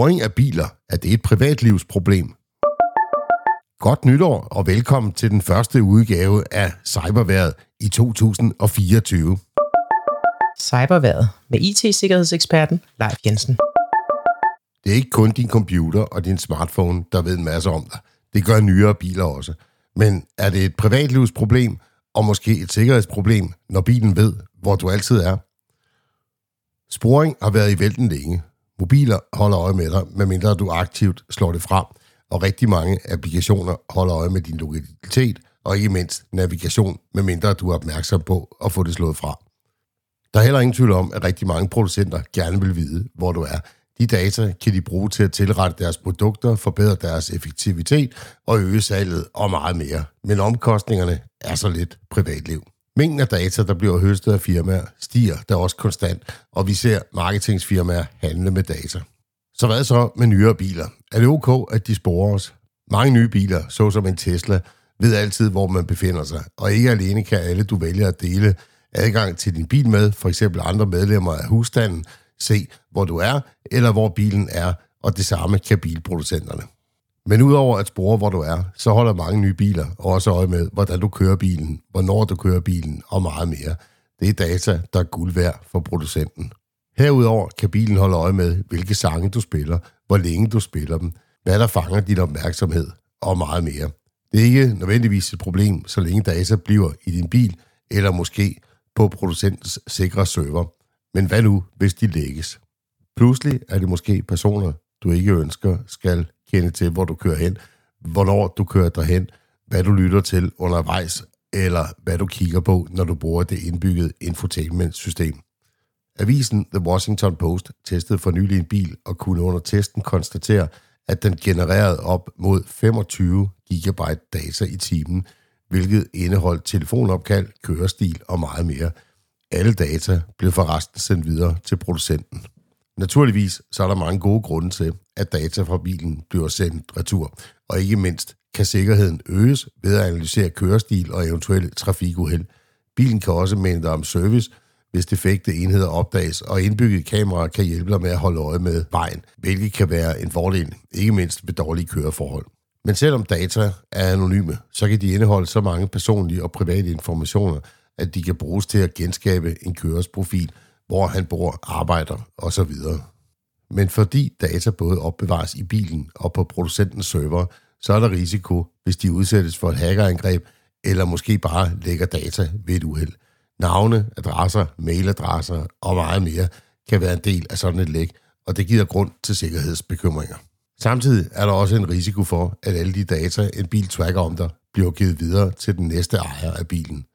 Sporing af biler, er det et privatlivsproblem? Godt nytår og velkommen til den første udgave af Cyberværet i 2024. Cyberværet med IT-sikkerhedseksperten Leif Jensen. Det er ikke kun din computer og din smartphone, der ved en masse om dig. Det gør nyere biler også. Men er det et privatlivsproblem og måske et sikkerhedsproblem, når bilen ved, hvor du altid er? Sporing har været i vælten længe. Mobiler holder øje med dig, medmindre du aktivt slår det frem, og rigtig mange applikationer holder øje med din lokalitet, og ikke mindst navigation, medmindre du er opmærksom på at få det slået fra. Der er heller ingen tvivl om, at rigtig mange producenter gerne vil vide, hvor du er. De data kan de bruge til at tilrette deres produkter, forbedre deres effektivitet og øge salget og meget mere. Men omkostningerne er så lidt privatliv. Mængden af data, der bliver høstet af firmaer, stiger der også konstant, og vi ser marketingsfirmaer handle med data. Så hvad så med nyere biler? Er det ok, at de sporer os? Mange nye biler, såsom en Tesla, ved altid, hvor man befinder sig, og ikke alene kan alle, du vælger at dele adgang til din bil med, for eksempel andre medlemmer af husstanden, se, hvor du er, eller hvor bilen er, og det samme kan bilproducenterne. Men udover at spore, hvor du er, så holder mange nye biler også øje med, hvordan du kører bilen, hvornår du kører bilen og meget mere. Det er data, der er guld værd for producenten. Herudover kan bilen holde øje med, hvilke sange du spiller, hvor længe du spiller dem, hvad der fanger din opmærksomhed og meget mere. Det er ikke nødvendigvis et problem, så længe data bliver i din bil, eller måske på producentens sikre server. Men hvad nu, hvis de lægges? Pludselig er det måske personer, du ikke ønsker, skal kende til, hvor du kører hen, hvornår du kører derhen, hvad du lytter til undervejs, eller hvad du kigger på, når du bruger det indbyggede infotainment-system. Avisen The Washington Post testede for nylig en bil og kunne under testen konstatere, at den genererede op mod 25 GB data i timen, hvilket indeholdt telefonopkald, kørestil og meget mere. Alle data blev forresten sendt videre til producenten. Naturligvis så er der mange gode grunde til, at data fra bilen bliver sendt retur, og ikke mindst kan sikkerheden øges ved at analysere kørestil og eventuelle trafikuheld. Bilen kan også minde dig om service, hvis defekte enheder opdages, og indbygget kameraer kan hjælpe dig med at holde øje med vejen, hvilket kan være en fordel, ikke mindst ved dårlige køreforhold. Men selvom data er anonyme, så kan de indeholde så mange personlige og private informationer, at de kan bruges til at genskabe en kørers profil, hvor han bor, arbejder osv. Men fordi data både opbevares i bilen og på producentens server, så er der risiko, hvis de udsættes for et hackerangreb, eller måske bare lægger data ved et uheld. Navne, adresser, mailadresser og meget mere kan være en del af sådan et læk, og det giver grund til sikkerhedsbekymringer. Samtidig er der også en risiko for, at alle de data, en bil tracker om dig, bliver givet videre til den næste ejer af bilen,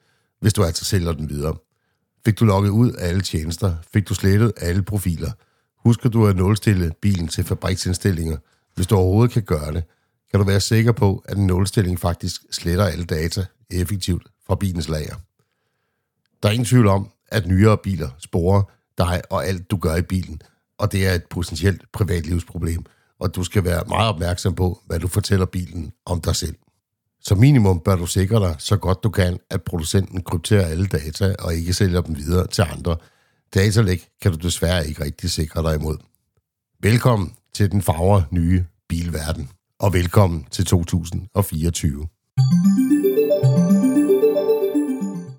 hvis du altså sælger den videre. Fik du logget ud af alle tjenester? Fik du slettet alle profiler? Husker du at nulstille bilen til fabriksindstillinger? Hvis du overhovedet kan gøre det, kan du være sikker på, at en nulstilling faktisk sletter alle data effektivt fra bilens lager. Der er ingen tvivl om, at nyere biler sporer dig og alt, du gør i bilen, og det er et potentielt privatlivsproblem, og du skal være meget opmærksom på, hvad du fortæller bilen om dig selv. Som minimum bør du sikre dig så godt du kan, at producenten krypterer alle data og ikke sælger dem videre til andre. Datalæk kan du desværre ikke rigtig sikre dig imod. Velkommen til den fagre nye bilverden, og velkommen til 2024.